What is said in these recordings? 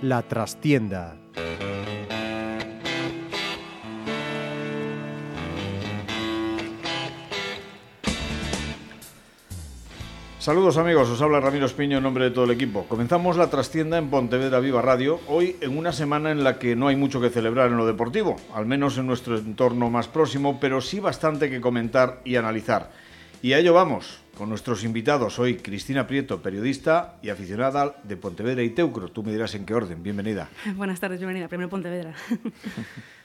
La trastienda. Saludos amigos, os habla Ramiro Espiño en nombre de todo el equipo. Comenzamos la trastienda en Pontevedra Viva Radio, hoy en una semana en la que no hay mucho que celebrar en lo deportivo, al menos en nuestro entorno más próximo, pero sí bastante que comentar y analizar. Y a ello vamos, con nuestros invitados hoy, Cristina Prieto, periodista y aficionada de Pontevedra y Teucro. Tú me dirás en qué orden, bienvenida. Buenas tardes, bienvenida, primero Pontevedra.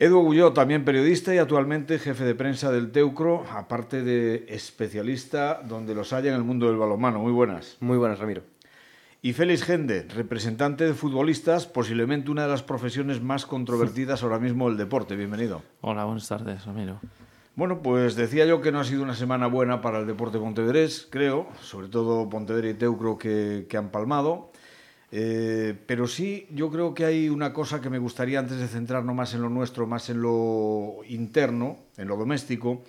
Edu Agulló, también periodista y actualmente jefe de prensa del Teucro, aparte de especialista donde los haya en el mundo del balonmano. Muy buenas. Muy buenas, Ramiro. Y Félix Gende, representante de futbolistas, posiblemente una de las profesiones más controvertidas ahora mismo del deporte. Bienvenido. Hola, buenas tardes, Ramiro. Bueno, pues decía yo que no ha sido una semana buena para el deporte pontevedrés, creo, sobre todo Pontevedra y Teucro que, que han palmado. Eh, pero sí, yo creo que hay una cosa que me gustaría, antes de centrarnos más en lo nuestro, más en lo interno, en lo doméstico,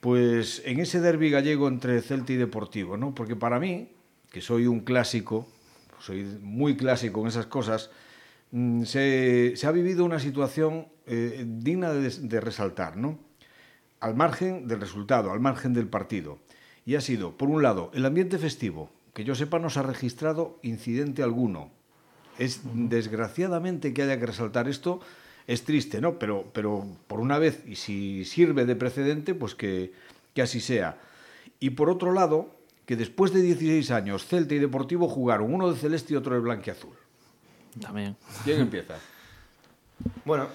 pues en ese derby gallego entre Celta y Deportivo, ¿no? Porque para mí, que soy un clásico, soy muy clásico en esas cosas, mm, se, ha vivido una situación eh, digna de resaltar, ¿no? Al margen del resultado, al margen del partido. Y ha sido, por un lado, el ambiente festivo, que yo sepa no se ha registrado incidente alguno. Es desgraciadamente que haya que resaltar esto, es triste, ¿no? Pero, pero por una vez, y si sirve de precedente, pues que, que así sea. Y por otro lado, que después de 16 años, Celta y Deportivo jugaron uno de celeste y otro de blanquiazul. También. ¿Quién empieza? Bueno,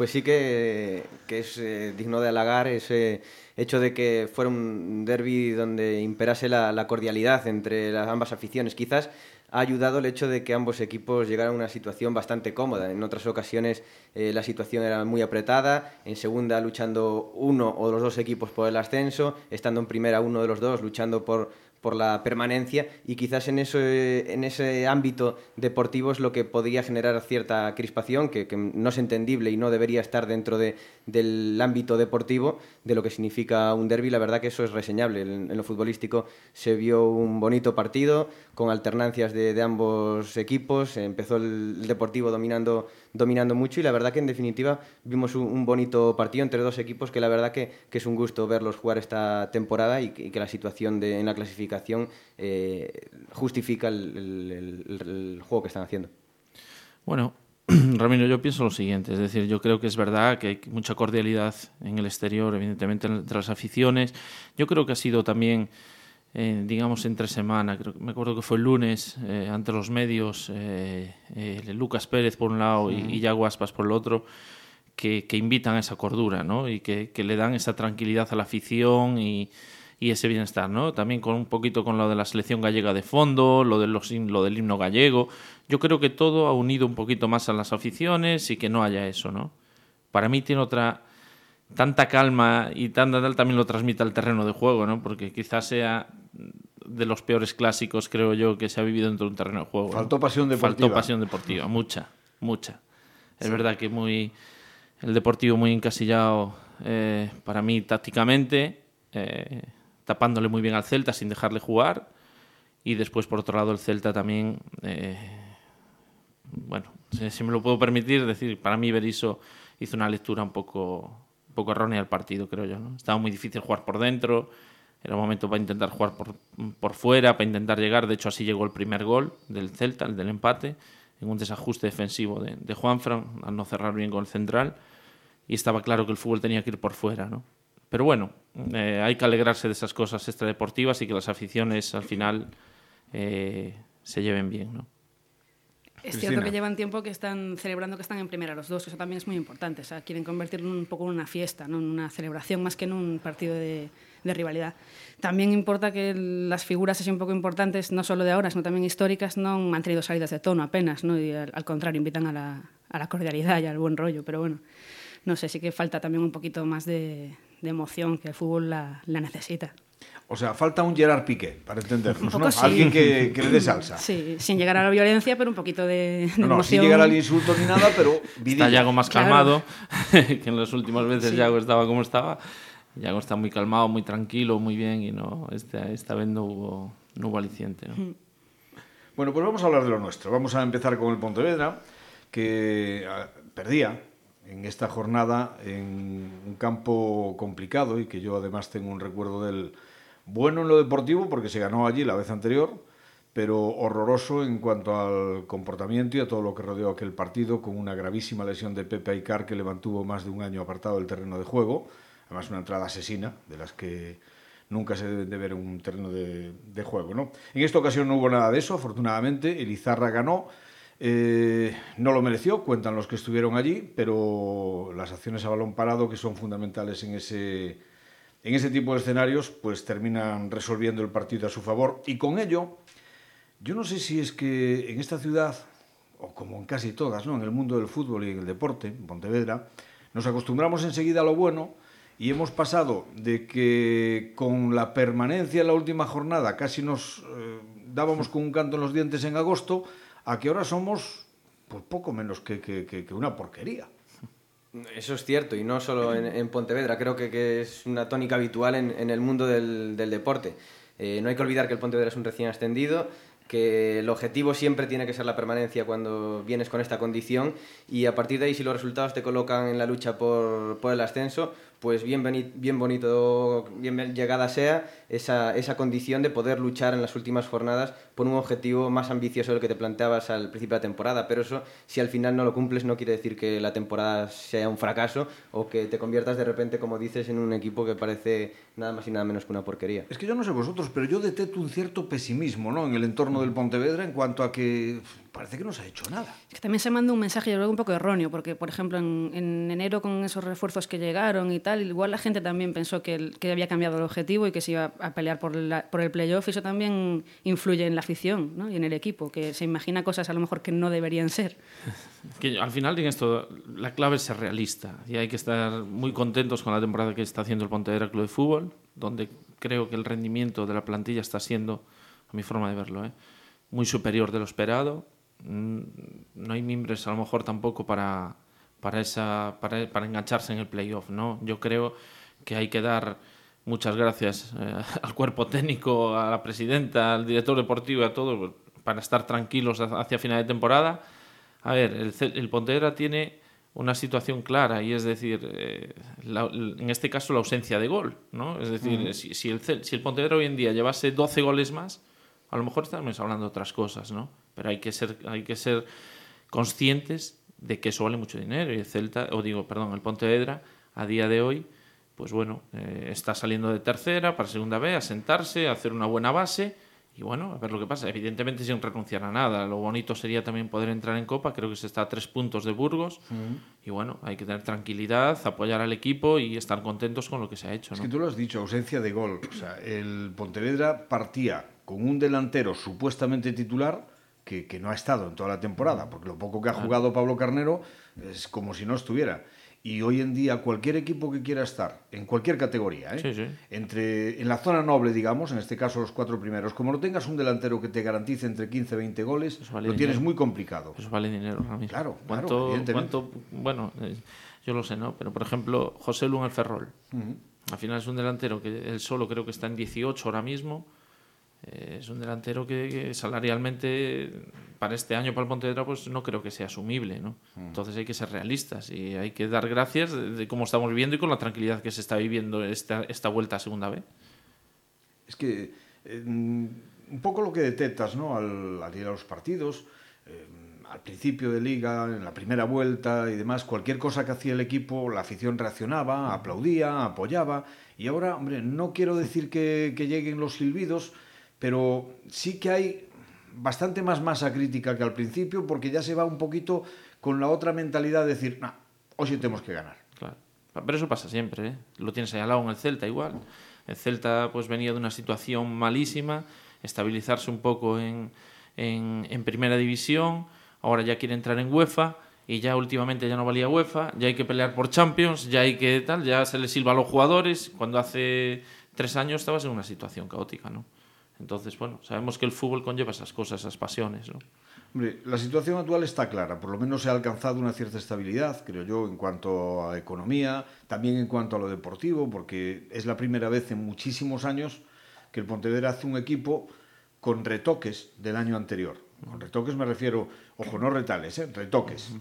pues sí que, que es eh, digno de halagar ese hecho de que fuera un derby donde imperase la, cordialidad entre las ambas aficiones. Quizás ha ayudado el hecho de que ambos equipos llegaran a una situación bastante cómoda. En otras ocasiones eh, la situación era muy apretada, en segunda luchando uno o los dos equipos por el ascenso, estando en primera uno de los dos luchando por, por la permanencia y quizás en, eso, en ese ámbito deportivo es lo que podría generar cierta crispación que, no es entendible y no debería estar dentro de, del ámbito deportivo de lo que significa un derby. La verdad que eso es reseñable. En, lo futbolístico se vio un bonito partido con alternancias de, ambos equipos. Empezó el Deportivo dominando dominando mucho y la verdad que en definitiva vimos un, bonito partido entre dos equipos que la verdad que, que, es un gusto verlos jugar esta temporada y que, la situación de, en la clasificación eh, justifica el, juego que están haciendo. Bueno, Ramiro, yo pienso lo siguiente, es decir, yo creo que es verdad que hay mucha cordialidad en el exterior, evidentemente entre las aficiones. Yo creo que ha sido también eh, digamos entre semana, creo, me acuerdo que fue el lunes, eh, ante los medios, eh, eh, Lucas Pérez por un lado y, y Yago Aspas por el otro, que, que invitan a esa cordura ¿no? y que, que, le dan esa tranquilidad a la afición y, y, ese bienestar. ¿no? También con un poquito con lo de la selección gallega de fondo, lo, de los, lo del himno gallego. Yo creo que todo ha unido un poquito más a las aficiones y que no haya eso. ¿no? Para mí tiene otra tanta calma y tanta tal también lo transmite al terreno de juego, ¿no? Porque quizás sea de los peores clásicos, creo yo, que se ha vivido dentro de un terreno de juego. Faltó ¿no? pasión deportiva. Faltó pasión deportiva, mucha, mucha. Es sí. verdad que muy el Deportivo muy encasillado eh, para mí tácticamente, eh, tapándole muy bien al Celta sin dejarle jugar. Y después, por otro lado, el Celta también, eh, bueno, si, si me lo puedo permitir, decir, para mí Berizzo hizo una lectura un poco poco errónea el partido, creo yo. ¿no? Estaba muy difícil jugar por dentro, era un momento para intentar jugar por, por fuera, para intentar llegar. De hecho, así llegó el primer gol del Celta, el del empate, en un desajuste defensivo de, de Juanfran, al no cerrar bien con el central. Y estaba claro que el fútbol tenía que ir por fuera. ¿no? Pero bueno, eh, hay que alegrarse de esas cosas extradeportivas y que las aficiones al final eh, se lleven bien. ¿no? Es Cristina. cierto que llevan tiempo que están celebrando que están en primera los dos, eso también es muy importante. O sea, quieren convertirlo un poco en una fiesta, ¿no? en una celebración más que en un partido de, de rivalidad. También importa que las figuras así un poco importantes, no solo de ahora, sino también históricas, no han tenido salidas de tono apenas, ¿no? y al, al contrario, invitan a la, a la, cordialidad y al buen rollo. Pero bueno, no sé, sí que falta también un poquito más de, de emoción que el fútbol la, la necesita. O sea, falta un Gerard Piqué, para entendernos, ¿no? Alguien que, le dé salsa. Sí, sin llegar a la violencia, pero un poquito de, de no, no, sin llegar al insulto ni nada, pero... Está Yago más calmado, que en las últimas veces Yago estaba como estaba. Yago está muy calmado, muy tranquilo, muy bien, y no, esta, esta vez no hubo, no hubo aliciente. ¿no? Bueno, pues vamos a hablar de lo nuestro. Vamos a empezar con el Pontevedra, que ah, perdía en esta jornada en un campo complicado y que yo además tengo un recuerdo del bueno en lo deportivo porque se ganó allí la vez anterior, pero horroroso en cuanto al comportamiento y a todo lo que rodeó aquel partido, con una gravísima lesión de Pepe Aicar que le mantuvo más de un año apartado del terreno de juego, además una entrada asesina, de las que nunca se deben de ver en un terreno de, juego. ¿no? En esta ocasión no hubo nada de eso, afortunadamente, Elizarra ganó. Eh, no lo mereció, cuentan los que estuvieron allí, pero las acciones a balón parado, que son fundamentales en ese, en ese tipo de escenarios, pues terminan resolviendo el partido a su favor. Y con ello, yo no sé si es que en esta ciudad, o como en casi todas, ¿no? en el mundo del fútbol y el deporte, en Pontevedra, nos acostumbramos enseguida a lo bueno y hemos pasado de que con la permanencia en la última jornada casi nos eh, dábamos con un canto en los dientes en agosto, a que ahora somos pues, poco menos que, que, que una porquería. Eso es cierto, y no solo en, Pontevedra, creo que, es una tónica habitual en, el mundo del, deporte. Eh, no hay que olvidar que el Pontevedra es un recién ascendido, que el objetivo siempre tiene que ser la permanencia cuando vienes con esta condición y a partir de ahí si los resultados te colocan en la lucha por, por el ascenso, pues bien, bien bonito, bien llegada sea esa, esa condición de poder luchar en las últimas jornadas por un objetivo más ambicioso del que te planteabas al principio de la temporada. Pero eso, si al final no lo cumples, no quiere decir que la temporada sea un fracaso o que te conviertas de repente, como dices, en un equipo que parece nada más y nada menos que una porquería. Es que yo no sé vosotros, pero yo detecto un cierto pesimismo ¿no? en el entorno del Pontevedra en cuanto a que parece que no se ha hecho nada. Es que también se manda un mensaje, yo creo, un poco erróneo, porque, por ejemplo, en, en, enero con esos refuerzos que llegaron y tal, igual la gente también pensó que, que había cambiado el objetivo y que se iba a pelear por, la, por el playoff, y eso también influye en la afición ¿no? y en el equipo, que se imagina cosas a lo mejor que no deberían ser. Que al final, en esto, la clave es ser realista y hay que estar muy contentos con la temporada que está haciendo el Pontevedra Club de Fútbol, donde creo que el rendimiento de la plantilla está siendo, a mi forma de verlo, ¿eh? muy superior de lo esperado no hay mimbres a lo mejor tampoco para, para, esa, para, para engancharse en el playoff. ¿no? Yo creo que hay que dar muchas gracias eh, al cuerpo técnico, a la presidenta, al director deportivo y a todos para estar tranquilos hacia final de temporada. A ver, el, el Pontevedra tiene una situación clara y es decir, eh, en este caso la ausencia de gol. ¿no? Es decir, si, si, el, si el Pontevedra hoy en día llevase 12 goles más, a lo mejor estamos hablando de otras cosas, ¿no? Pero hay que ser, hay que ser conscientes de que eso vale mucho dinero. Y el Celta, o digo, perdón, el Pontevedra, a día de hoy, pues bueno, eh, está saliendo de tercera para segunda vez, a sentarse, a hacer una buena base y bueno, a ver lo que pasa. Evidentemente sin renunciar a nada. Lo bonito sería también poder entrar en Copa. Creo que se está a tres puntos de Burgos. Y bueno, hay que tener tranquilidad, apoyar al equipo y estar contentos con lo que se ha hecho. Es que tú lo has dicho, ausencia de gol. O sea, el Pontevedra partía con un delantero supuestamente titular que, no ha estado en toda la temporada, porque lo poco que ha jugado Pablo Carnero es como si no estuviera. Y hoy en día cualquier equipo que quiera estar, en cualquier categoría, ¿eh? Entre, en la zona noble, digamos, en este caso los cuatro primeros, como no tengas un delantero que te garantice entre 15 y 20 goles, lo tienes muy complicado. Eso vale dinero Claro, ¿Cuánto, ¿cuánto, bueno, eh, yo lo sé, ¿no? Pero por ejemplo, José Lu en el Ferrol. Al final es un delantero que él solo creo que está en 18 ahora mismo es un delantero que, salarialmente para este año para el Pontevedra pues no creo que sea asumible ¿no? Mm. entonces hay que ser realistas y hay que dar gracias de, cómo estamos viviendo y con la tranquilidad que se está viviendo esta, esta vuelta a segunda vez es que eh, un poco lo que detectas ¿no? al, ir a los partidos eh, al principio de liga, en la primera vuelta y demás, cualquier cosa que hacía el equipo, la afición reaccionaba, aplaudía, apoyaba. Y ahora, hombre, no quiero decir que, que lleguen los silbidos, pero sí que hay bastante más masa crítica que al principio porque ya se va un poquito con la otra mentalidad de decir, nah, hoy sí tenemos que ganar. Claro. Pero eso pasa siempre, ¿eh? Lo tienes ahí al lado en el Celta igual. El Celta pues venía de una situación malísima, estabilizarse un poco en, en, en primera división, ahora ya quiere entrar en UEFA y ya últimamente ya no valía UEFA, ya hay que pelear por Champions, ya hay que tal, ya se le silba a los jugadores, cuando hace tres años estabas en una situación caótica, ¿no? Entonces, bueno, sabemos que el fútbol conlleva esas cosas, esas pasiones, ¿no? Hombre, la situación actual está clara, por lo menos se ha alcanzado una cierta estabilidad, creo yo, en cuanto a economía, también en cuanto a lo deportivo, porque es la primera vez en muchísimos años que el Pontevedra hace un equipo con retoques del año anterior. Con retoques me refiero, ojo, no retales, ¿eh? retoques,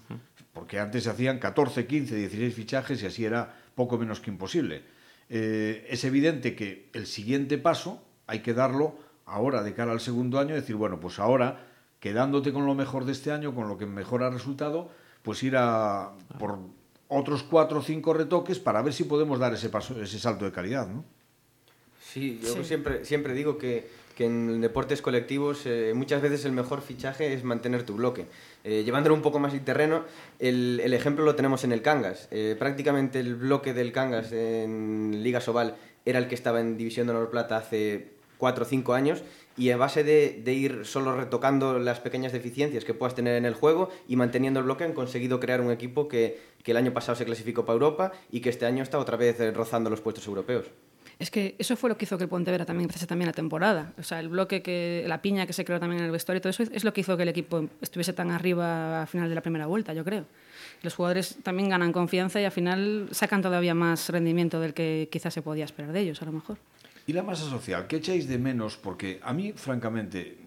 porque antes se hacían 14, 15, 16 fichajes y así era poco menos que imposible. Eh, es evidente que el siguiente paso hay que darlo ahora de cara al segundo año, decir, bueno, pues ahora, quedándote con lo mejor de este año, con lo que mejor ha resultado, pues ir a por otros cuatro o cinco retoques para ver si podemos dar ese paso, ese salto de calidad, ¿no? Sí, yo Siempre, siempre digo que, que en deportes colectivos eh, muchas veces el mejor fichaje es mantener tu bloque. Eh, llevándolo un poco más al terreno, el, el, ejemplo lo tenemos en el Cangas. Eh, prácticamente el bloque del Cangas en Liga Sobal era el que estaba en División de Honor Plata hace cuatro o cinco años y a base de, ir solo retocando las pequeñas deficiencias que puedas tener en el juego y manteniendo el bloque han conseguido crear un equipo que, que el año pasado se clasificó para Europa y que este año está otra vez rozando los puestos europeos. Es que eso fue lo que hizo que el Pontevedra también empezase también la temporada. O sea, el bloque, que la piña que se creó también en el vestuario, todo eso es lo que hizo que el equipo estuviese tan arriba al final de la primera vuelta, yo creo. Los jugadores también ganan confianza y al final sacan todavía más rendimiento del que quizás se podía esperar de ellos, a lo mejor. ¿Y la masa social? ¿Qué echáis de menos? Porque a mí, francamente,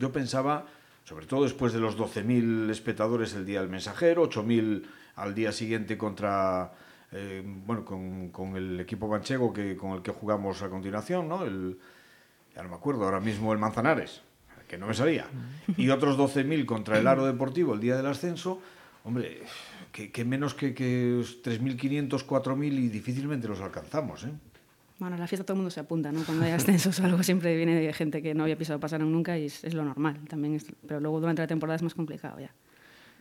yo pensaba, sobre todo después de los 12.000 espectadores el día del mensajero, 8.000 al día siguiente contra, eh, bueno, con, el equipo manchego que, con el que jugamos a continuación, ¿no? El, ya no me acuerdo, ahora mismo el Manzanares, que no me sabía, y otros 12.000 contra el Aro Deportivo el día del ascenso, hombre, que, que menos que, que 3.500, 4.000 y difícilmente los alcanzamos, ¿eh? Bueno, a la fiesta todo el mundo se apunta, ¿no? Cuando hay ascensos o algo siempre viene gente que no había pisado pasar nunca y es, es lo normal también. Es, pero luego durante la temporada es más complicado ya.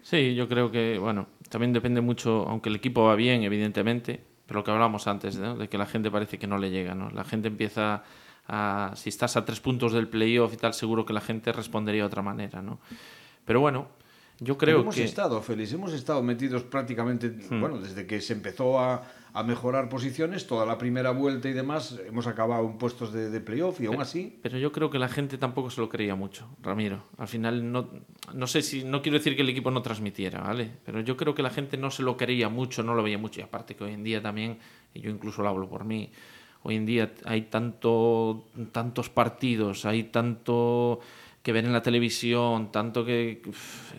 Sí, yo creo que, bueno, también depende mucho, aunque el equipo va bien, evidentemente, pero lo que hablábamos antes, ¿no? de que la gente parece que no le llega, ¿no? La gente empieza a, si estás a tres puntos del playoff y tal, seguro que la gente respondería de otra manera, ¿no? Pero bueno, yo creo hemos que... Hemos estado, Félix, hemos estado metidos prácticamente, hmm. bueno, desde que se empezó a, a, mejorar posiciones, toda la primera vuelta y demás, hemos acabado en puestos de, de playoff y pero, aún así... Pero yo creo que la gente tampoco se lo creía mucho, Ramiro. Al final, no, no sé si, no quiero decir que el equipo no transmitiera, ¿vale? Pero yo creo que la gente no se lo creía mucho, no lo veía mucho. Y aparte que hoy en día también, y yo incluso lo hablo por mí, hoy en día hay tanto, tantos partidos, hay tanto que ver en la televisión, tanto que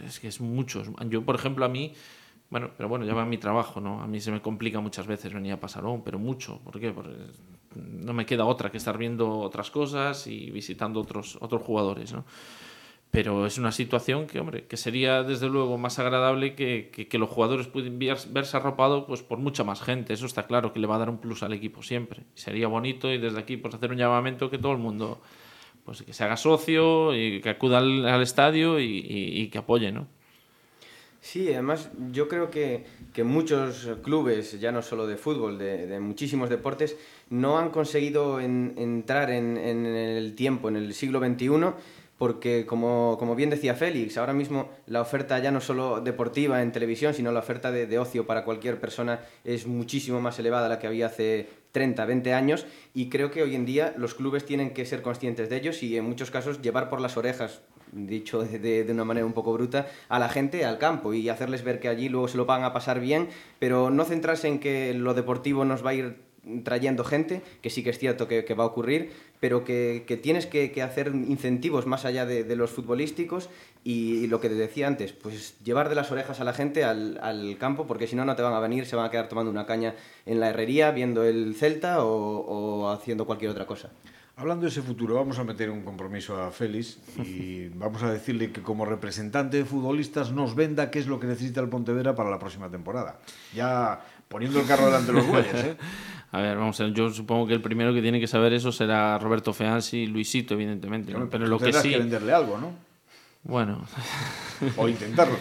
es que es mucho. Yo, por ejemplo, a mí, bueno, pero bueno, ya va mi trabajo, ¿no? A mí se me complica muchas veces venir a Pasarón, pero mucho. ¿Por qué? Porque no me queda otra que estar viendo otras cosas y visitando otros, otros jugadores, ¿no? Pero es una situación que, hombre, que sería desde luego más agradable que, que, que los jugadores puedan verse arropados pues, por mucha más gente. Eso está claro que le va a dar un plus al equipo siempre. Sería bonito y desde aquí pues hacer un llamamiento que todo el mundo pues que se haga socio y que acuda al, al estadio y, y, y, que apoye, ¿no? Sí, además yo creo que, que muchos clubes, ya no solo de fútbol, de, de muchísimos deportes, no han conseguido en, entrar en, en, el tiempo, en el siglo XXI, porque como, como, bien decía Félix, ahora mismo la oferta ya no solo deportiva en televisión, sino la oferta de, de ocio para cualquier persona es muchísimo más elevada a la que había hace 30, 20 años y creo que hoy en día los clubes tienen que ser conscientes de ellos y en muchos casos llevar por las orejas, dicho de, una manera un poco bruta, a la gente al campo y hacerles ver que allí luego se lo van a pasar bien, pero no centrarse en que lo deportivo nos va a ir trayendo gente, que sí que es cierto que, va a ocurrir, pero que, tienes que, hacer incentivos más allá de, los futbolísticos y, lo que te decía antes, pues llevar de las orejas a la gente al, campo, porque si no, no te van a venir, se van a quedar tomando una caña en la herrería, viendo el Celta o haciendo cualquier otra cosa. Hablando de ese futuro, vamos a meter un compromiso a Félix y vamos a decirle que como representante de futbolistas nos venda qué es lo que necesita el Pontevedra para la próxima temporada. Ya poniendo el carro delante de los bueyes, ¿eh? A ver, vamos a ver, yo supongo que el primero que tiene que saber eso será Roberto Feansi y Luisito, evidentemente. ¿no? Pero, lo que sí. que venderle algo, ¿no? Bueno. o intentarlo.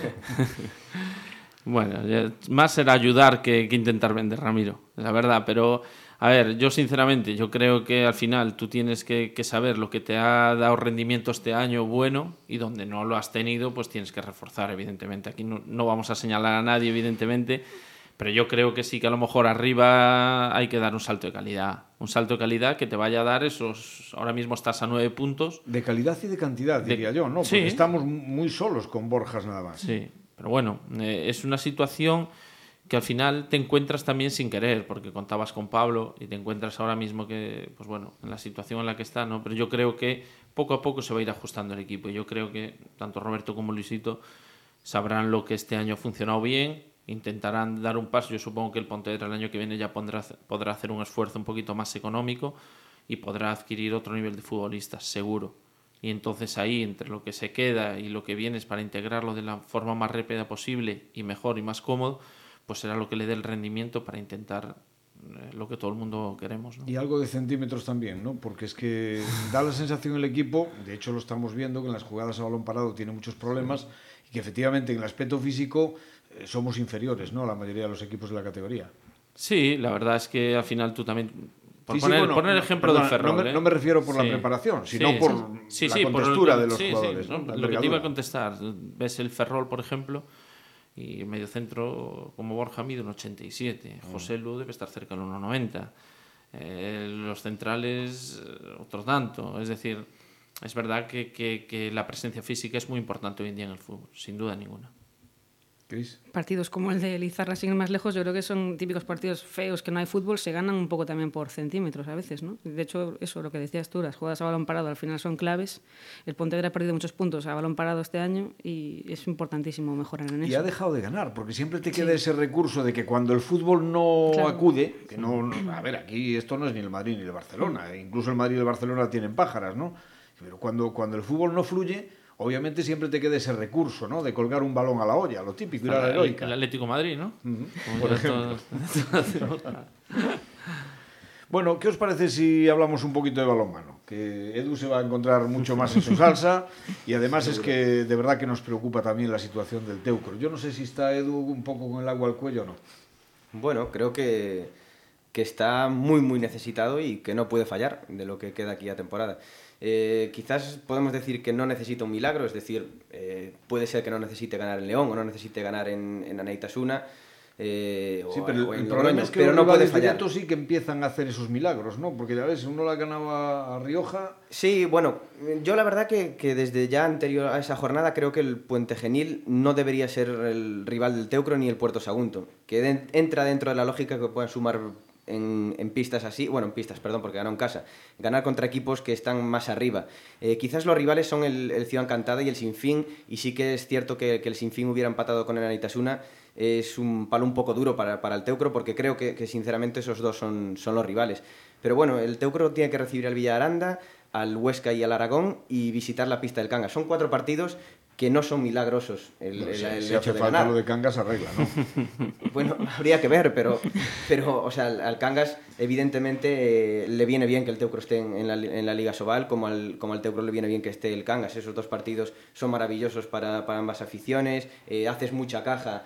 bueno, más será ayudar que, que, intentar vender, Ramiro, la verdad. Pero, a ver, yo sinceramente, yo creo que al final tú tienes que, que saber lo que te ha dado rendimiento este año bueno y donde no lo has tenido, pues tienes que reforzar, evidentemente. Aquí no, no vamos a señalar a nadie, evidentemente pero yo creo que sí que a lo mejor arriba hay que dar un salto de calidad. Un salto de calidad que te vaya a dar esos. Ahora mismo estás a nueve puntos. De calidad y de cantidad, diría yo, ¿no? Porque estamos muy solos con Borjas nada más. Sí, pero bueno, eh, es una situación que al final te encuentras también sin querer, porque contabas con Pablo y te encuentras ahora mismo que, pues bueno, en la situación en la que está, ¿no? Pero yo creo que poco a poco se va a ir ajustando el equipo. Yo creo que tanto Roberto como Luisito sabrán lo que este año ha funcionado bien intentarán dar un paso. Yo supongo que el Pontevedra el año que viene ya podrá, podrá hacer un esfuerzo un poquito más económico y podrá adquirir otro nivel de futbolistas, seguro. Y entonces ahí, entre lo que se queda y lo que viene es para integrarlo de la forma más rápida posible y mejor y más cómodo, pues será lo que le dé el rendimiento para intentar eh, lo que todo el mundo queremos. Y algo de centímetros también, ¿no? Porque es que da la sensación el equipo, de hecho lo estamos viendo, que en las jugadas a balón parado tiene muchos problemas y que efectivamente en el aspecto físico eh, somos inferiores, ¿no? La mayoría de los equipos de la categoría. Sí, la verdad es que al final tú también por poner, el ejemplo del Ferrol. No me, ¿eh? no me, refiero por la preparación, sino por la contextura de los jugadores. Lo que te iba a contestar, ves el Ferrol, por ejemplo, y medio centro como Borja mide un 87, mm. José Lu debe estar cerca del 1,90. Eh, los centrales, otro tanto. Es decir, es verdad que, que, que la presencia física es muy importante hoy en día en el fútbol, sin duda ninguna. Partidos como el de Lizarra, sin ir más lejos, yo creo que son típicos partidos feos que no hay fútbol, se ganan un poco también por centímetros a veces, ¿no? De hecho, eso, lo que decías tú, las jugadas a balón parado al final son claves. El Pontevedra ha perdido muchos puntos a balón parado este año y es importantísimo mejorar en eso. Y ha dejado de ganar, porque siempre te queda ese recurso de que cuando el fútbol no acude, que no, a ver, aquí esto no es ni el Madrid ni el Barcelona, incluso el Madrid y el Barcelona tienen pájaras, ¿no? Pero cuando, cuando el fútbol no fluye, obviamente siempre te queda ese recurso, ¿no? De colgar un balón a la olla, lo típico, ir a la heroica. El Atlético Madrid, ¿no? Por ejemplo. bueno, ¿qué os parece si hablamos un poquito de balonmano? Que Edu se va a encontrar mucho más en su salsa y además es que de verdad que nos preocupa también la situación del Teucro. Yo no sé si está Edu un poco con el agua al cuello o no. Bueno, creo que, que está muy, muy necesitado y que no puede fallar de lo que queda aquí a temporada. Eh, quizás podemos decir que no necesita un milagro, es decir, eh, puede ser que no necesite ganar en León o no necesite ganar en, en Anaitasuna. Eh, sí, pero el, problema es que pero no puede fallar. sí que empiezan a hacer esos milagros, ¿no? Porque ya ves, uno la ganaba a Rioja. Sí, bueno, yo la verdad que, que, desde ya anterior a esa jornada creo que el Puente Genil no debería ser el rival del Teucro ni el Puerto Sagunto, que entra dentro de la lógica que puedan sumar en, pistas así, bueno, en pistas, perdón, porque ganó en casa, ganar contra equipos que están más arriba. Eh, quizás los rivales son el, el, Ciudad Encantada y el Sinfín, y sí que es cierto que, el Sinfín hubiera empatado con el Anitasuna, es un palo un poco duro para, para el Teucro, porque creo que, que, sinceramente esos dos son, son los rivales. Pero bueno, el Teucro tiene que recibir al Villa Aranda, al Huesca y al Aragón y visitar la pista del Canga. Son cuatro partidos que no son milagrosos el, el, si hace falta lo de Cangas arregla, ¿no? bueno, habría que ver, pero, pero o sea, al, Cangas evidentemente eh, le viene bien que el Teucro esté en, la, en la, Liga Sobal, como al, como al Teucro le viene bien que esté el Cangas. Esos dos partidos son maravillosos para, para ambas aficiones, eh, haces mucha caja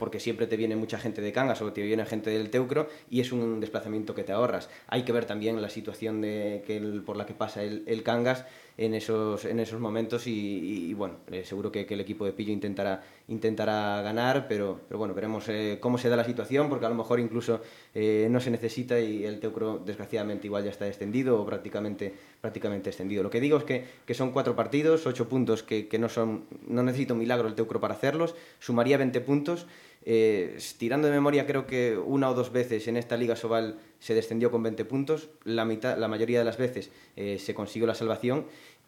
porque siempre te viene mucha gente de Cangas o te viene gente del Teucro y es un desplazamiento que te ahorras. Hay que ver también la situación de, que por la que pasa el, el Cangas en esos, en esos momentos y, bueno, eh, seguro que, el equipo de Pillo intentará, intentará ganar, pero, pero bueno, veremos eh, cómo se da la situación, porque a lo mejor incluso eh, no se necesita y el Teucro desgraciadamente igual ya está extendido o prácticamente, prácticamente extendido. Lo que digo es que, que son cuatro partidos, ocho puntos que, que, no, son, no necesita un milagro el Teucro para hacerlos, sumaría 20 puntos. Tirando de memoria, creo que una o dos veces en esta Liga Sobal se descendió con 20 puntos, la, mitad, la mayoría de las veces se consiguió la salvación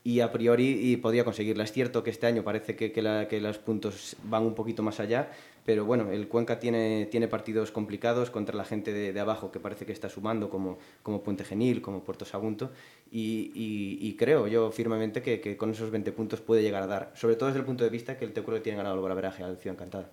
y a priori y podía conseguirla. Es cierto que este año parece que, que, los puntos van un poquito más allá, pero bueno, el Cuenca tiene, partidos complicados contra la gente de, abajo que parece que está sumando, como, como Puente Genil, como Puerto Sagunto, y, y, creo yo firmemente que, que, con esos 20 puntos puede llegar a dar, sobre todo desde el punto de vista que el Teucro tiene ganado el golaveraje al Ciudad Encantada.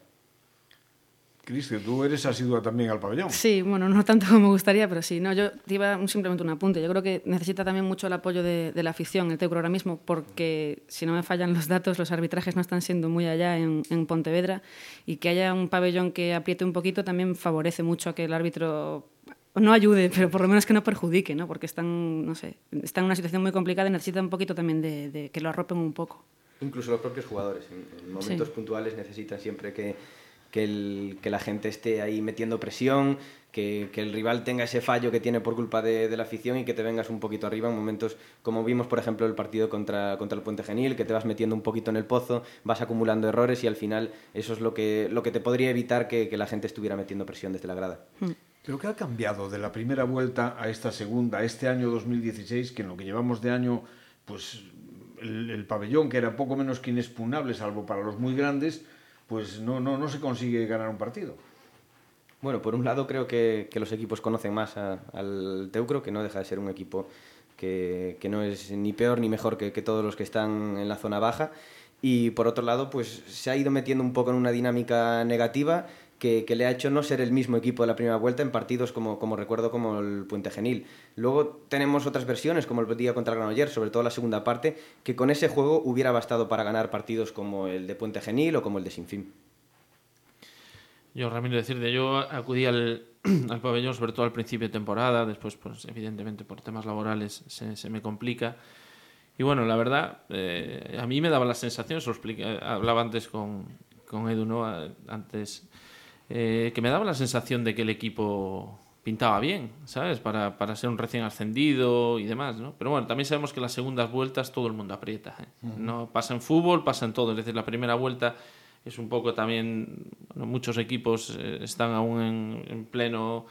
Cristian, tú eres asidua también al pabellón. Sí, bueno, no tanto como me gustaría, pero sí. No, yo te iba simplemente un apunte. Yo creo que necesita también mucho el apoyo de, la afición, el Teucro ahora mismo, porque si no me fallan los datos, los arbitrajes no están siendo muy allá en, Pontevedra y que haya un pabellón que apriete un poquito también favorece mucho a que el árbitro no ayude, pero por lo menos que no perjudique, ¿no? Porque están, no sé, están en una situación muy complicada y necesita un poquito también de, que lo arropen un poco. Incluso los propios jugadores, en, momentos puntuales necesitan siempre que que, que la gente esté ahí metiendo presión, que, el rival tenga ese fallo que tiene por culpa de, la afición y que te vengas un poquito arriba en momentos como vimos, por ejemplo, el partido contra, contra el Puente Genil, que te vas metiendo un poquito en el pozo, vas acumulando errores y al final eso es lo que, lo que te podría evitar que, la gente estuviera metiendo presión desde la grada. Hmm. Pero ¿qué ha cambiado de la primera vuelta a esta segunda, a este año 2016, que en lo que llevamos de año, pues el, pabellón, que era poco menos que inexpugnable, salvo para los muy grandes, pues no, no, no se consigue ganar un partido? Bueno, por un lado creo que, los equipos conocen más al Teucro, que no deja de ser un equipo que, no es ni peor ni mejor que, todos los que están en la zona baja. Y por otro lado, pues se ha ido metiendo un poco en una dinámica negativa que, le ha hecho no ser el mismo equipo de la primera vuelta en partidos como, como recuerdo como el Puente Genil. Luego tenemos otras versiones, como el día contra el Granollers, sobre todo la segunda parte, que con ese juego hubiera bastado para ganar partidos como el de Puente Genil o como el de Sinfín. Yo, Ramiro, decirte, yo acudí al, al, pabellón sobre todo al principio de temporada, después, pues evidentemente por temas laborales se, se me complica. Y bueno, la verdad, eh, a mí me daba la sensación, se lo hablaba antes con, con Edu, ¿no? Antes, eh, que me daba la sensación de que el equipo pintaba bien, ¿sabes? Para, para, ser un recién ascendido y demás, ¿no? Pero bueno, también sabemos que las segundas vueltas todo el mundo aprieta, ¿eh? No pasa en fútbol, pasa en todo. Es decir, la primera vuelta es un poco también, muchos equipos eh, están aún en, pleno,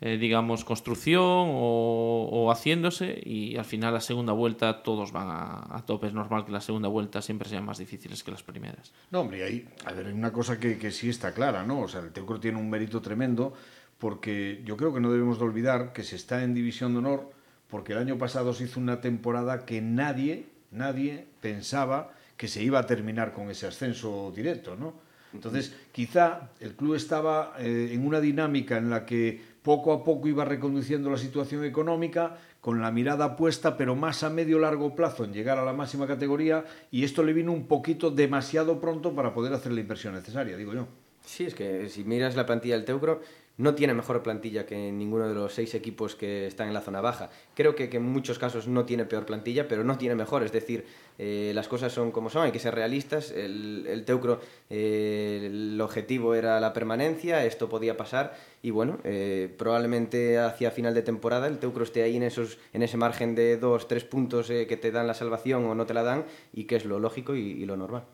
eh, digamos, construcción o, haciéndose y al final la segunda vuelta todos van a, tope. Es normal que la segunda vuelta siempre sean más difíciles que las primeras. No, hombre, hay, a ver, hay una cosa que, que sí está clara, ¿no? O sea, el Teucro tiene un mérito tremendo porque yo creo que no debemos de olvidar que se está en División de Honor porque el año pasado se hizo una temporada que nadie, nadie pensaba que se iba a terminar con ese ascenso directo, ¿no? Entonces, quizá el club estaba eh, en una dinámica en la que poco a poco iba reconduciendo la situación económica, con la mirada puesta, pero más a medio largo plazo en llegar a la máxima categoría, y esto le vino un poquito demasiado pronto para poder hacer la inversión necesaria, digo yo. Sí, es que si miras la plantilla del Teucro, no tiene mejor plantilla que ninguno de los seis equipos que están en la zona baja. Creo que, en muchos casos no tiene peor plantilla, pero no tiene mejor. Es decir, eh, las cosas son como son, hay que ser realistas. El, Teucro, eh, el objetivo era la permanencia, esto podía pasar y bueno, eh, probablemente hacia final de temporada el Teucro esté ahí en, esos, en ese margen de dos, tres puntos que te dan la salvación o no te la dan y que es lo lógico y lo normal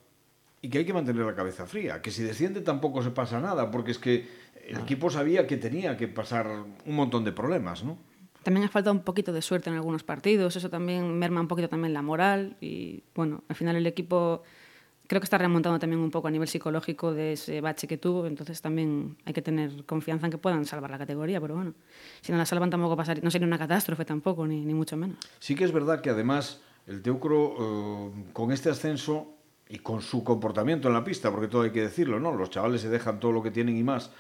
y que hay que mantener la cabeza fría, que si desciende tampoco se pasa nada, porque es que el equipo sabía que tenía que pasar un montón de problemas, ¿no? También ha faltado un poquito de suerte en algunos partidos, eso también merma un poquito también la moral y bueno, al final el equipo creo que está remontando también un poco a nivel psicológico de ese bache que tuvo, entonces también hay que tener confianza en que puedan salvar la categoría, pero bueno, si no la salvan tampoco pasar, no sería una catástrofe tampoco, ni, ni mucho menos. Sí que es verdad que además el Teucro eh, con este ascenso y con su comportamiento en la pista, porque todo hay que decirlo, ¿no? Los chavales se dejan todo lo que tienen y más.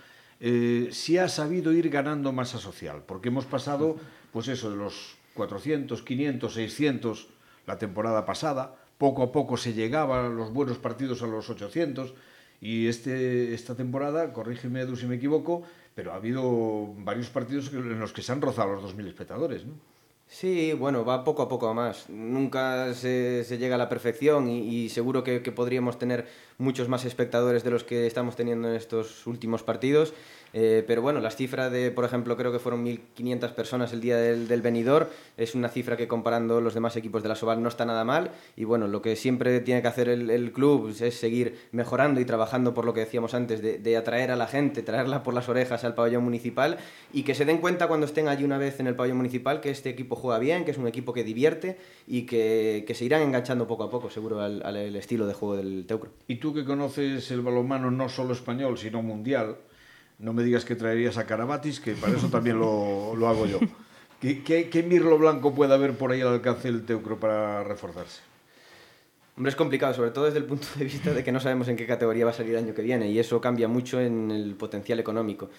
Eh, ha sabido ir ganando masa social, porque hemos pasado, pues eso, de los 400, 500, 600 la temporada pasada, poco a poco se llegaba a los buenos partidos a los 800, y este, esta temporada, corrígeme Edu si me equivoco, pero ha habido varios partidos en los que se han rozado los 2.000 espectadores, ¿no? Sí, bueno, va poco a poco a más. Nunca se, llega a la perfección y, seguro que, podríamos tener muchos más espectadores de los que estamos teniendo en estos últimos partidos. Eh, pero bueno, las cifras de, por ejemplo, creo que fueron 1.500 personas el día del, del venidor, es una cifra que comparando los demás equipos de la Soval no está nada mal. Y bueno, lo que siempre tiene que hacer el, club es seguir mejorando y trabajando por lo que decíamos antes, de, atraer a la gente, traerla por las orejas al pabellón municipal y que se den cuenta cuando estén allí una vez en el pabellón municipal que este equipo juega bien, que es un equipo que divierte y que, se irán enganchando poco a poco, seguro, al estilo de juego del Teucro. Y tú que conoces el balonmano no solo español, sino mundial, no me digas que traerías a Carabatis, que para eso también lo, lo hago yo. ¿Qué, ¿Qué, mirlo blanco puede haber por ahí al alcance del Teucro para reforzarse? Hombre, es complicado, sobre todo desde el punto de vista de que no sabemos en qué categoría va a salir el año que viene y eso cambia mucho en el potencial económico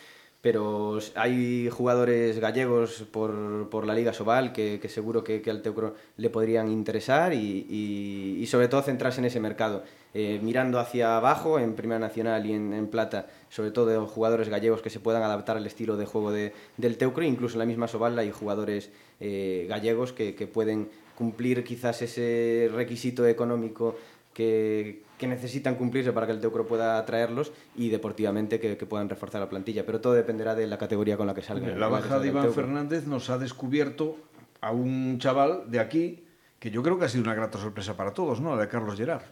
pero hay jugadores gallegos por, por la Liga Sobal que, seguro que, que, al Teucro le podrían interesar y, y, sobre todo centrarse en ese mercado. Eh, mirando hacia abajo, en Primera Nacional y en, en, Plata, sobre todo jugadores gallegos que se puedan adaptar al estilo de juego de, del Teucro, incluso en la misma Sobal hay jugadores eh, gallegos que, que pueden cumplir quizás ese requisito económico que, que, necesitan cumplirse para que el Teucro pueda atraerlos y deportivamente que, que, puedan reforzar la plantilla. Pero todo dependerá de la categoría con la que salga. La baja de Iván Fernández nos ha descubierto a un chaval de aquí que yo creo que ha sido una grata sorpresa para todos, ¿no? La de Carlos Gerard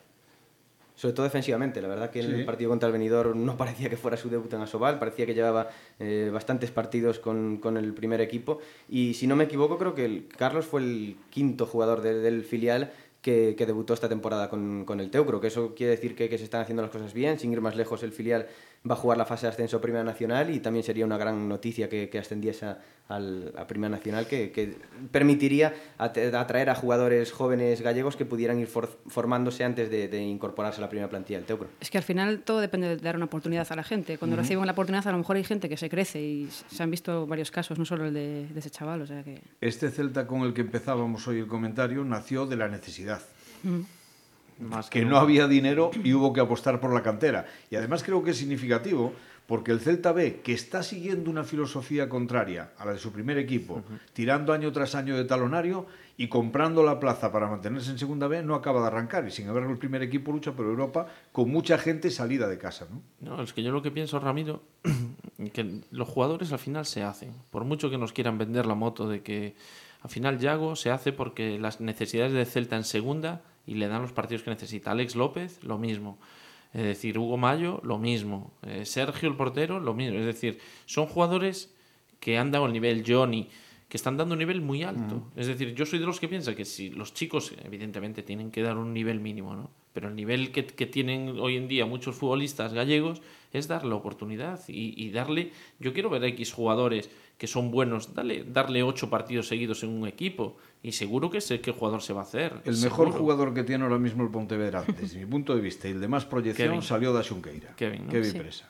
sobre todo defensivamente. La verdad que el partido contra el Benidorm no parecía que fuera su debut en Asobal, parecía que llevaba eh, bastantes partidos con, con, el primer equipo. Y si no me equivoco, creo que el, Carlos fue el quinto jugador del filial que, que, debutó esta temporada con, con el Teucro, que eso quiere decir que, que, se están haciendo las cosas bien. Sin ir más lejos, el filial va a jugar la fase de ascenso a Primera Nacional y también sería una gran noticia que, que ascendiese a, a Primera Nacional que, que permitiría atraer a jugadores jóvenes gallegos que pudieran ir for, formándose antes de, de, incorporarse a la primera plantilla del Teucro. Es que al final todo depende de dar una oportunidad a la gente. Cuando uh -huh. reciben la oportunidad, a lo mejor hay gente que se crece y se han visto varios casos, no solo el de, de ese chaval. O sea que... Este Celta con el que empezábamos hoy el comentario nació de la necesidad. Uh -huh. Más que, que no había dinero y hubo que apostar por la cantera. Y además creo que es significativo porque el Celta ve que está siguiendo una filosofía contraria a la de su primer equipo, uh -huh. tirando año tras año de talonario y comprando la plaza para mantenerse en segunda B, no acaba de arrancar. Y sin embargo, el primer equipo lucha por Europa con mucha gente salida de casa. ¿no? No, es que yo lo que pienso, Ramiro, que los jugadores al final se hacen. Por mucho que nos quieran vender la moto de que al final Yago se hace porque las necesidades de Celta en segunda y le dan los partidos que necesita. Alex López, lo mismo. Es decir, Hugo Mayo, lo mismo. Eh, Sergio, el portero, lo mismo. Es decir, son jugadores que han dado el nivel, Johnny, que están dando un nivel muy alto. Es decir, yo soy de los que piensa que si los chicos, evidentemente, tienen que dar un nivel mínimo, ¿no? Pero el nivel que, que tienen hoy en día muchos futbolistas gallegos es darle oportunidad y, y darle. Yo quiero ver a X jugadores que son buenos, dale, darle ocho partidos seguidos en un equipo y seguro que sé qué jugador se va a hacer. El seguro. mejor jugador que tiene ahora mismo el Pontevedra, desde mi punto de vista, y el de más proyección, Kevin. salió de Xunqueira. Kevin, ¿no? Kevin Sí. Presa.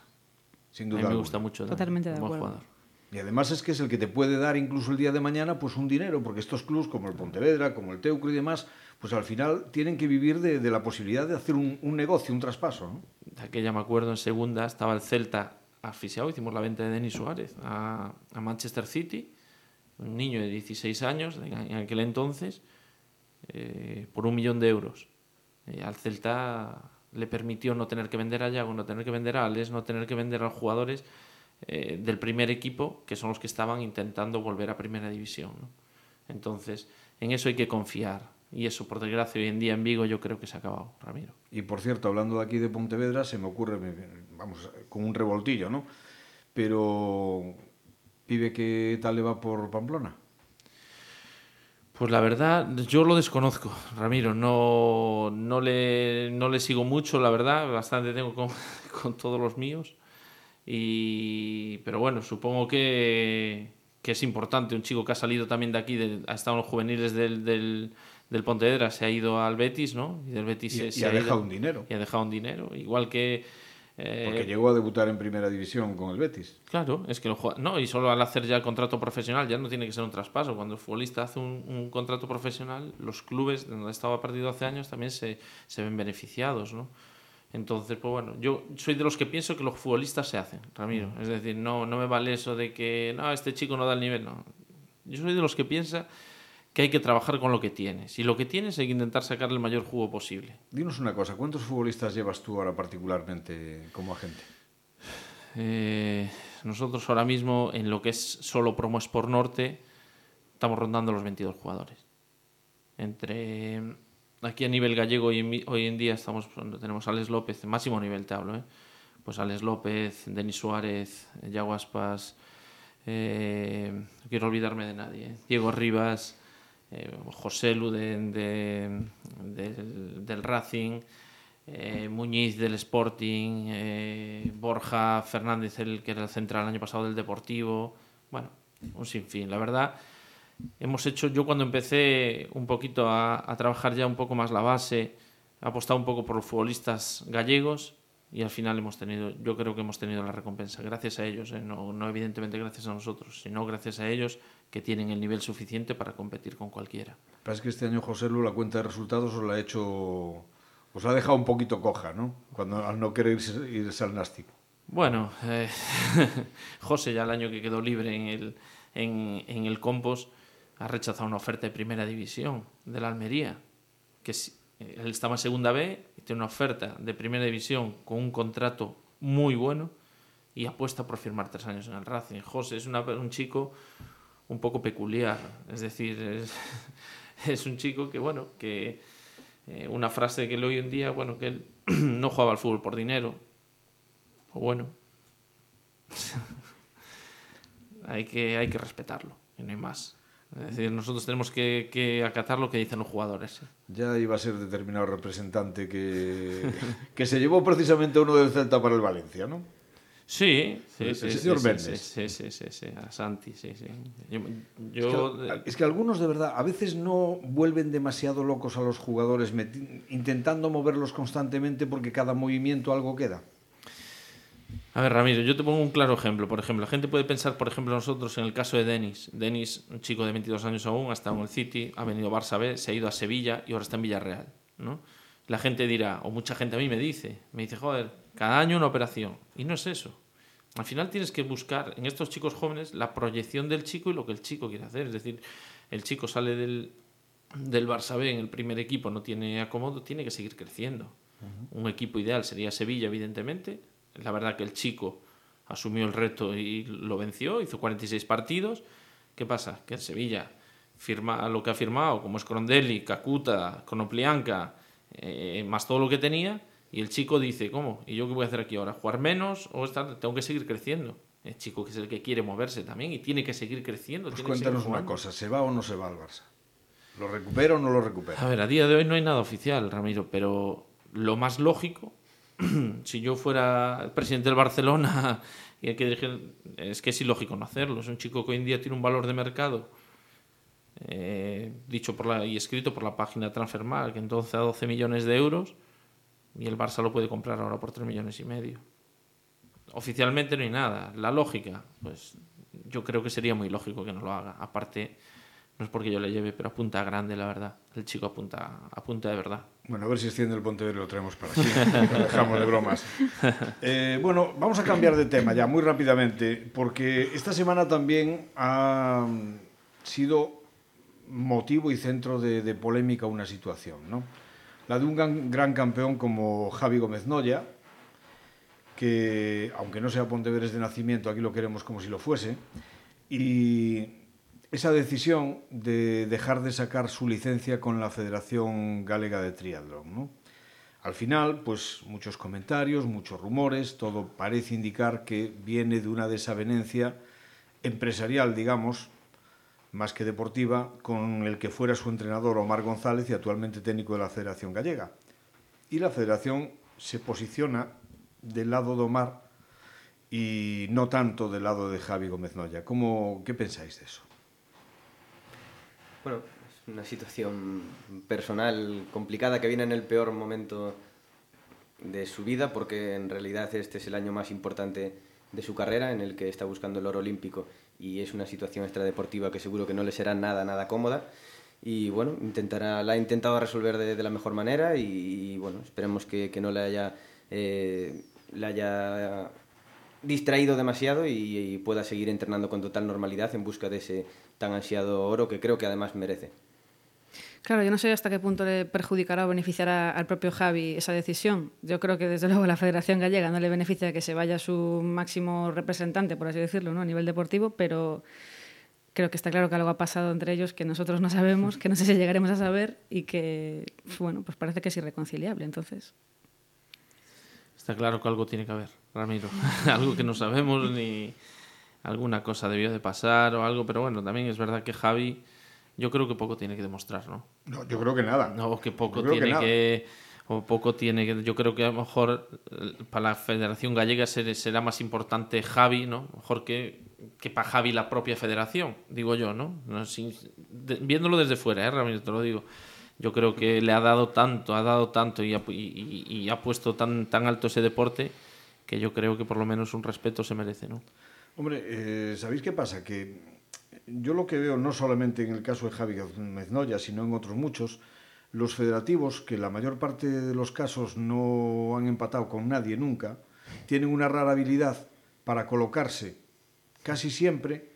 Sin duda A mí me alguna. gusta mucho. Totalmente de buen acuerdo. jugador. Y además es que es el que te puede dar incluso el día de mañana pues un dinero, porque estos clubs como el Pontevedra, como el Teucro y demás, pues al final tienen que vivir de, de la posibilidad de hacer un, un negocio, un traspaso. ¿no? De aquella me acuerdo en segunda estaba el Celta asfixiado, hicimos la venta de Denis Suárez a, a Manchester City, un niño de 16 años en aquel entonces, eh, por un millón de euros. Eh, al Celta le permitió no tener que vender a Yago, no tener que vender a Alex, no tener que vender a los jugadores eh, del primer equipo, que son los que estaban intentando volver a primera división. ¿no? Entonces, en eso hay que confiar. Y eso, por desgracia, hoy en día en Vigo yo creo que se ha acabado, Ramiro. Y por cierto, hablando de aquí de Pontevedra, se me ocurre, vamos, con un revoltillo, ¿no? Pero, pibe, ¿qué tal le va por Pamplona? Pues la verdad, yo lo desconozco, Ramiro. No, no, le, no le sigo mucho, la verdad. Bastante tengo con, con todos los míos. Y, pero bueno, supongo que, que es importante. Un chico que ha salido también de aquí, de- ha estado en los juveniles del, del, del Pontevedra, se ha ido al Betis, ¿no? Y del Betis Y, se, y se ha ido- dejado un dinero, Y ha dejado un dinero. Igual que. eh, porque llegó a debutar en primera división con el Betis. Claro, es que lo juega- No, y solo al hacer ya el contrato profesional ya no tiene que ser un traspaso. Cuando el futbolista hace un, un contrato profesional, los clubes donde estaba perdido hace años también se, se ven beneficiados, ¿no? Entonces, pues bueno, yo soy de los que pienso que los futbolistas se hacen, Ramiro. Es decir, no, no me vale eso de que, no, este chico no da el nivel, no. Yo soy de los que piensa que hay que trabajar con lo que tienes. Y lo que tienes hay que intentar sacarle el mayor jugo posible. Dinos una cosa, ¿cuántos futbolistas llevas tú ahora particularmente como agente? Eh, nosotros ahora mismo, en lo que es solo Promo Sport Norte, estamos rondando los 22 jugadores. Entre aquí a nivel gallego hoy hoy en día estamos tenemos a Alex López, máximo nivel te hablo, ¿eh? pues Alex López, Denis Suárez, Yago Aspas, eh, no quiero olvidarme de nadie, ¿eh? Diego Rivas, José Lu de- de- del, del Racing, eh, Muñiz del Sporting, eh, Borja Fernández, el que era el central el año pasado del Deportivo. Bueno, un sinfín. La verdad, hemos hecho, yo cuando empecé un poquito a, trabajar ya un poco más la base, he apostado un poco por los futbolistas gallegos y al final hemos tenido, yo creo que hemos tenido la recompensa. Gracias a ellos, ¿eh? no, no evidentemente gracias a nosotros, sino gracias a ellos que tienen el nivel suficiente para competir con cualquiera. Parece que este año José Lu la cuenta de resultados os la ha hecho, os la ha dejado un poquito coja, ¿no? Cuando al no querer irse, irse al Nástico. Bueno, eh, José ya el año que quedó libre en el, en, en el Compos ha rechazado una oferta de primera división de la Almería, que si- él estaba en segunda B, tiene una oferta de primera división con un contrato muy bueno y apuesta por firmar tres años en el Racing. José es un chico un poco peculiar, es decir, es, un chico que, bueno, que eh, una frase que le hoy en día, bueno, que él no jugaba al fútbol por dinero, o bueno, hay, que, hay que respetarlo, y no hay más. Es decir, nosotros tenemos que, que, acatar lo que dicen los jugadores. Ya iba a ser determinado representante que, que se llevó precisamente uno del Celta para el Valencia, ¿no? Sí, sí, sí, señor sí, sí, sí, sí, sí, a Santi, sí, sí. Yo, es, que, algunos de verdad a veces no vuelven demasiado locos a los jugadores intentando moverlos constantemente porque cada movimiento algo queda. A ver, Ramiro, yo te pongo un claro ejemplo. Por ejemplo, la gente puede pensar, por ejemplo, nosotros en el caso de Denis. Denis, un chico de 22 años aún, ha estado en el City, ha venido a Barça B, se ha ido a Sevilla y ahora está en Villarreal, ¿no? La gente dirá, o mucha gente a mí me dice, me dice, joder, cada año una operación. Y no es eso. Al final tienes que buscar en estos chicos jóvenes la proyección del chico y lo que el chico quiere hacer. Es decir, el chico sale del, del Barça B en el primer equipo, no tiene acomodo, tiene que seguir creciendo. Un equipo ideal sería Sevilla, evidentemente. La verdad que el chico asumió el reto y lo venció, hizo 46 partidos. ¿Qué pasa? Que en Sevilla firma lo que ha firmado, como es Crondelli, Cacuta, Conoplianca, eh, más todo lo que tenía, y el chico dice, ¿cómo? ¿Y yo qué voy a hacer aquí ahora? ¿Jugar menos o estar? tengo que seguir creciendo? El chico que es el que quiere moverse también y tiene que seguir creciendo. Pues cuéntanos una cosa, ¿se va o no se va al Barça? ¿Lo recupera o no lo recupera? A ver, a día de hoy no hay nada oficial, Ramiro, pero lo más lógico, si yo fuera el presidente del Barcelona y hay que dirigir, es que es ilógico no hacerlo. Es un chico que hoy en día tiene un valor de mercado eh, dicho por la, y escrito por la página Transfermarkt, que entonces a 12 millones de euros y el Barça lo puede comprar ahora por 3 millones y medio. Oficialmente no hay nada. La lógica, pues yo creo que sería muy lógico que no lo haga. Aparte, no es porque yo le lleve, pero apunta grande, la verdad. El chico apunta, apunta de verdad. Bueno, a ver si extiende el Pontevedra y lo traemos para aquí. lo dejamos de bromas. Eh, bueno, vamos a cambiar de tema ya muy rápidamente, porque esta semana también ha sido motivo y centro de, de polémica una situación, ¿no? La de un gran, campeón como Javi Gómez Noya, que aunque no sea Pontevedres de nacimiento, aquí lo queremos como si lo fuese, y esa decisión de dejar de sacar su licencia con la Federación Galega de Triatlón. Al final, pues muchos comentarios, muchos rumores, todo parece indicar que viene de una desavenencia empresarial, digamos, más que deportiva, con el que fuera su entrenador Omar González y actualmente técnico de la Federación Gallega. Y la Federación se posiciona del lado de Omar y no tanto del lado de Javi Gómez Noya. ¿Cómo, ¿Qué pensáis de eso? Bueno, es una situación personal complicada que viene en el peor momento de su vida porque en realidad este es el año más importante de su carrera en el que está buscando el oro olímpico y es una situación extradeportiva que seguro que no le será nada, nada cómoda. Y bueno, intentará, la ha intentado resolver de, la mejor manera y, bueno, esperemos que, que no le haya, eh, le haya distraído demasiado y, pueda seguir entrenando con total normalidad en busca de ese tan ansiado oro que creo que además merece. Claro, yo no sé hasta qué punto le perjudicará o beneficiará al propio Javi esa decisión. Yo creo que desde luego la Federación Gallega no le beneficia que se vaya su máximo representante, por así decirlo, ¿no? a nivel deportivo, pero creo que está claro que algo ha pasado entre ellos que nosotros no sabemos, que no sé si llegaremos a saber y que, bueno, pues parece que es irreconciliable, entonces. Está claro que algo tiene que haber, Ramiro. algo que no sabemos ni alguna cosa debió de pasar o algo, pero bueno, también es verdad que Javi yo creo que poco tiene que demostrar, ¿no? No, yo creo que nada. No, que poco tiene que, o poco tiene que yo creo que a lo mejor eh, para la Federación Gallega será más importante Javi, ¿no? Mejor que, que para Javi la propia federación, digo yo, ¿no? viéndolo desde fuera, ¿eh, Ramírez? Te lo digo. Yo creo que le ha dado tanto, ha dado tanto y ha, y, ha puesto tan, tan alto ese deporte que yo creo que por lo menos un respeto se merece, ¿no? Hombre, eh, ¿sabéis qué pasa? Que yo lo que veo, no solamente en el caso de Javi Meznoya, sino en otros muchos, los federativos, que la mayor parte de los casos no han empatado con nadie nunca, tienen una rara habilidad para colocarse casi siempre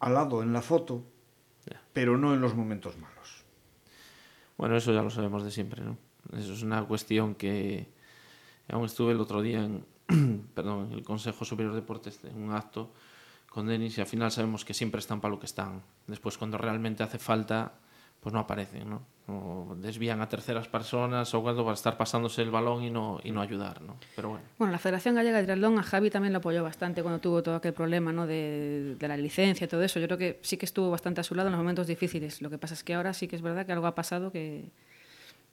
al lado en la foto, pero no en los momentos malos. Bueno, eso ya lo sabemos de siempre, ¿no? Eso es una cuestión que aún estuve el otro día en, perdón, en el Consejo Superior de Deportes en un acto con Denis y al final sabemos que siempre están para lo que están. Después cuando realmente hace falta, pues no aparecen, ¿no? Desvían a terceras personas o algo para estar pasándose el balón y no, y no ayudar, ¿no? Pero bueno. Bueno, la Federación Gallega de Triatlón a Javi también lo apoyó bastante cuando tuvo todo aquel problema, ¿no? De, de la licencia y todo eso. Yo creo que sí que estuvo bastante a su lado en los momentos difíciles. Lo que pasa es que ahora sí que es verdad que algo ha pasado que,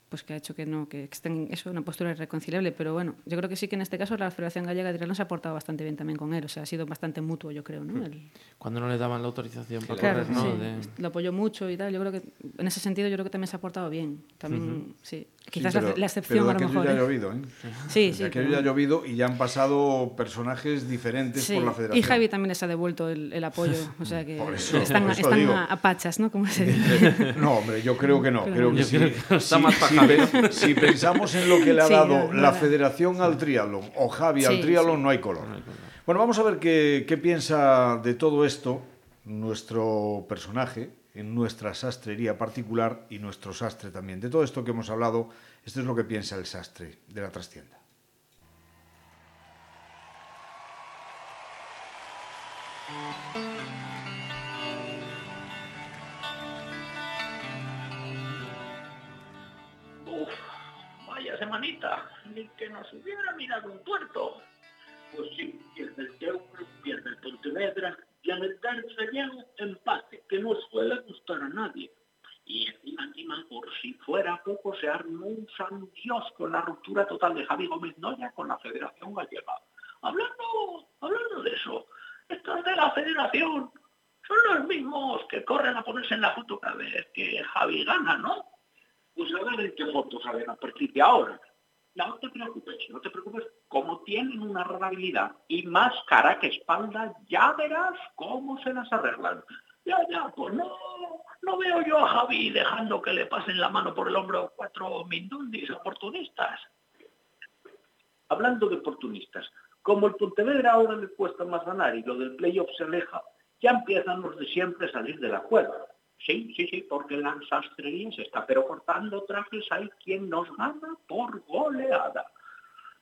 pues que ha hecho que no que estén eso una postura irreconciliable pero bueno yo creo que sí que en este caso la Federación Gallega de Triatlón se ha portado bastante bien también con él o sea ha sido bastante mutuo yo creo ¿no? El... cuando no le daban la autorización para claro, correr no sí. de... lo apoyó mucho y tal yo creo que en ese sentido yo creo que también se ha portado bien también uh -huh. sí quizás sí, pero, la, la, excepción pero a lo mejor ya ¿eh? ha llovido ¿eh? sí sí aquello ya ha llovido y ya han pasado personajes diferentes sí. por la Federación y Javi también les ha devuelto el, el apoyo o sea que eso, están, eso están a, a, pachas ¿no? como se dice no hombre yo creo que no pero creo que sí. creo que está más si, si pensamos en lo que le ha Sí, dado no, la no, Federación al triatlón o Javi al triatlón, sí. no hay color. Bueno, vamos a ver qué, qué piensa de todo esto nuestro personaje en nuestra sastrería particular y nuestro sastre también. De todo esto que hemos hablado, esto es lo que piensa el sastre de la trastienda. Uf, vaya semanita, ni que nos hubiera mirado un tuerto. Pues sí, pierde el Teucro, pierde el Pontevedra, y el derbi gallego empate, que no suele gustar a nadie. Y encima, encima, por si fuera poco, se armó un san Dios con la ruptura total de Javi Gómez Noya con la Federación Gallega. Hablando, hablando de eso, estos de la Federación son los mismos que corren a ponerse en la foto cada vez que Javi gana, ¿no? Pues a ver en qué fotos salen a partir de ahora. No te preocupes, no te preocupes. Como tienen una rara habilidad y más cara que espalda, ya verás cómo se las arreglan. Ya, ya, pues no, no veo yo a Javi dejando que le pasen la mano por el hombro cuatro mindundis oportunistas. Hablando de oportunistas, como el Pontevedra ahora le cuesta más ganar y lo del playoff se aleja, ya empiezan los de siempre a salir de la cueva. Sí, sí, sí, porque la sastrería se está pero cortando trajes, hay quien nos gana por goleada.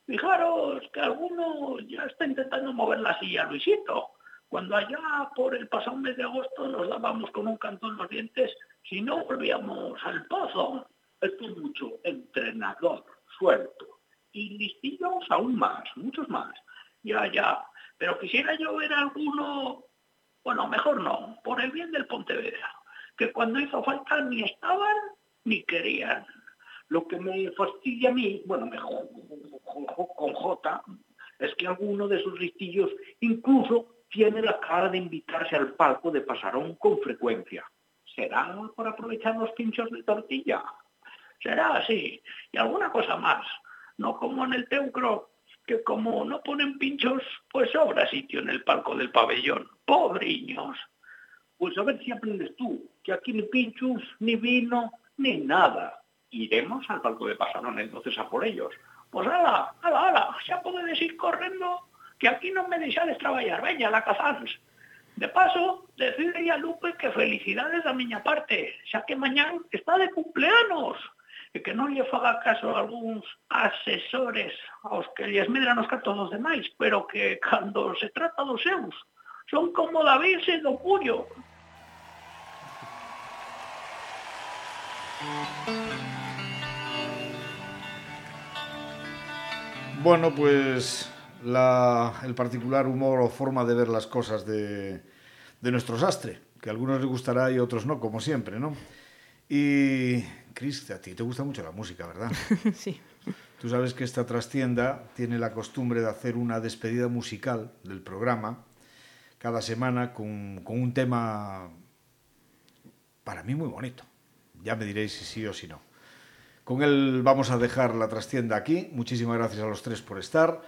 Fijaros que alguno ya está intentando mover la silla Luisito. Cuando allá por el pasado mes de agosto nos dábamos con un canto en los dientes, si no volvíamos al pozo. Esto es mucho entrenador, suelto. Y listillos aún más, muchos más. Ya, ya. Pero quisiera yo ver alguno, bueno, mejor no, por el bien del Pontevedra que cuando hizo falta ni estaban ni querían. Lo que me fastidia a mí, bueno, mejor con J, es que alguno de sus listillos incluso tiene la cara de invitarse al palco de Pasarón con frecuencia. ¿Será por aprovechar los pinchos de tortilla? Será así. Y alguna cosa más. No como en el Teucro, que como no ponen pinchos, pues sobra sitio en el palco del pabellón. Pobriños. pues a ver si aprendes tú, que aquí ni pinchos, ni vino, ni nada. Iremos al palco de Pasarón entonces a por ellos. Pues ala, ala, ala, xa podedes ir correndo, que aquí non me deixades traballar, veña, la cazáns. De paso, decirle a Lupe que felicidades da miña parte, xa que mañán está de cumpleanos e que non lle faga caso a algúns asesores aos que lles medran os cartos dos demais, pero que cando se trata dos seus, son como David do Pullo, Bueno, pues la, el particular humor o forma de ver las cosas de, de nuestro sastre, que a algunos les gustará y a otros no, como siempre, ¿no? Y, Cris, a ti te gusta mucho la música, ¿verdad? sí. Tú sabes que esta trastienda tiene la costumbre de hacer una despedida musical del programa cada semana con, con un tema para mí muy bonito. Ya me diréis si sí o si no. Con él vamos a dejar la trastienda aquí. Muchísimas gracias a los tres por estar.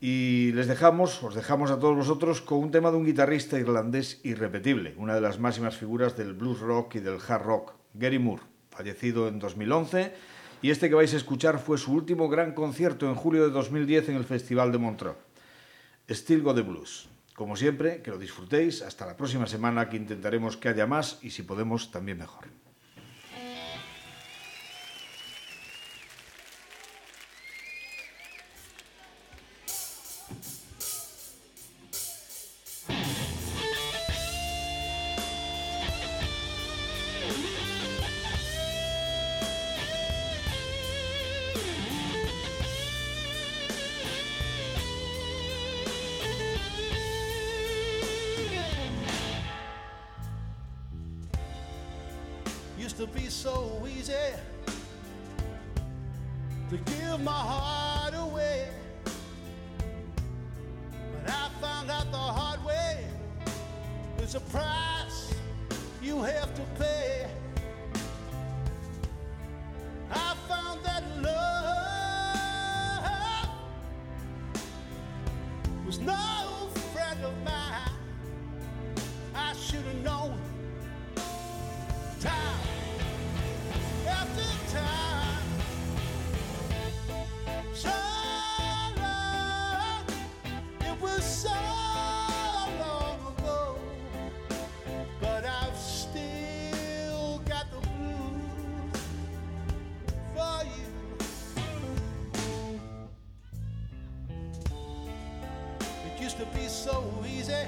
Y les dejamos, os dejamos a todos vosotros con un tema de un guitarrista irlandés irrepetible, una de las máximas figuras del blues rock y del hard rock, Gary Moore, fallecido en 2011. Y este que vais a escuchar fue su último gran concierto en julio de 2010 en el Festival de Montreux. Still Got the Blues. Como siempre, que lo disfrutéis. Hasta la próxima semana que intentaremos que haya más y si podemos también mejor. Used to be so easy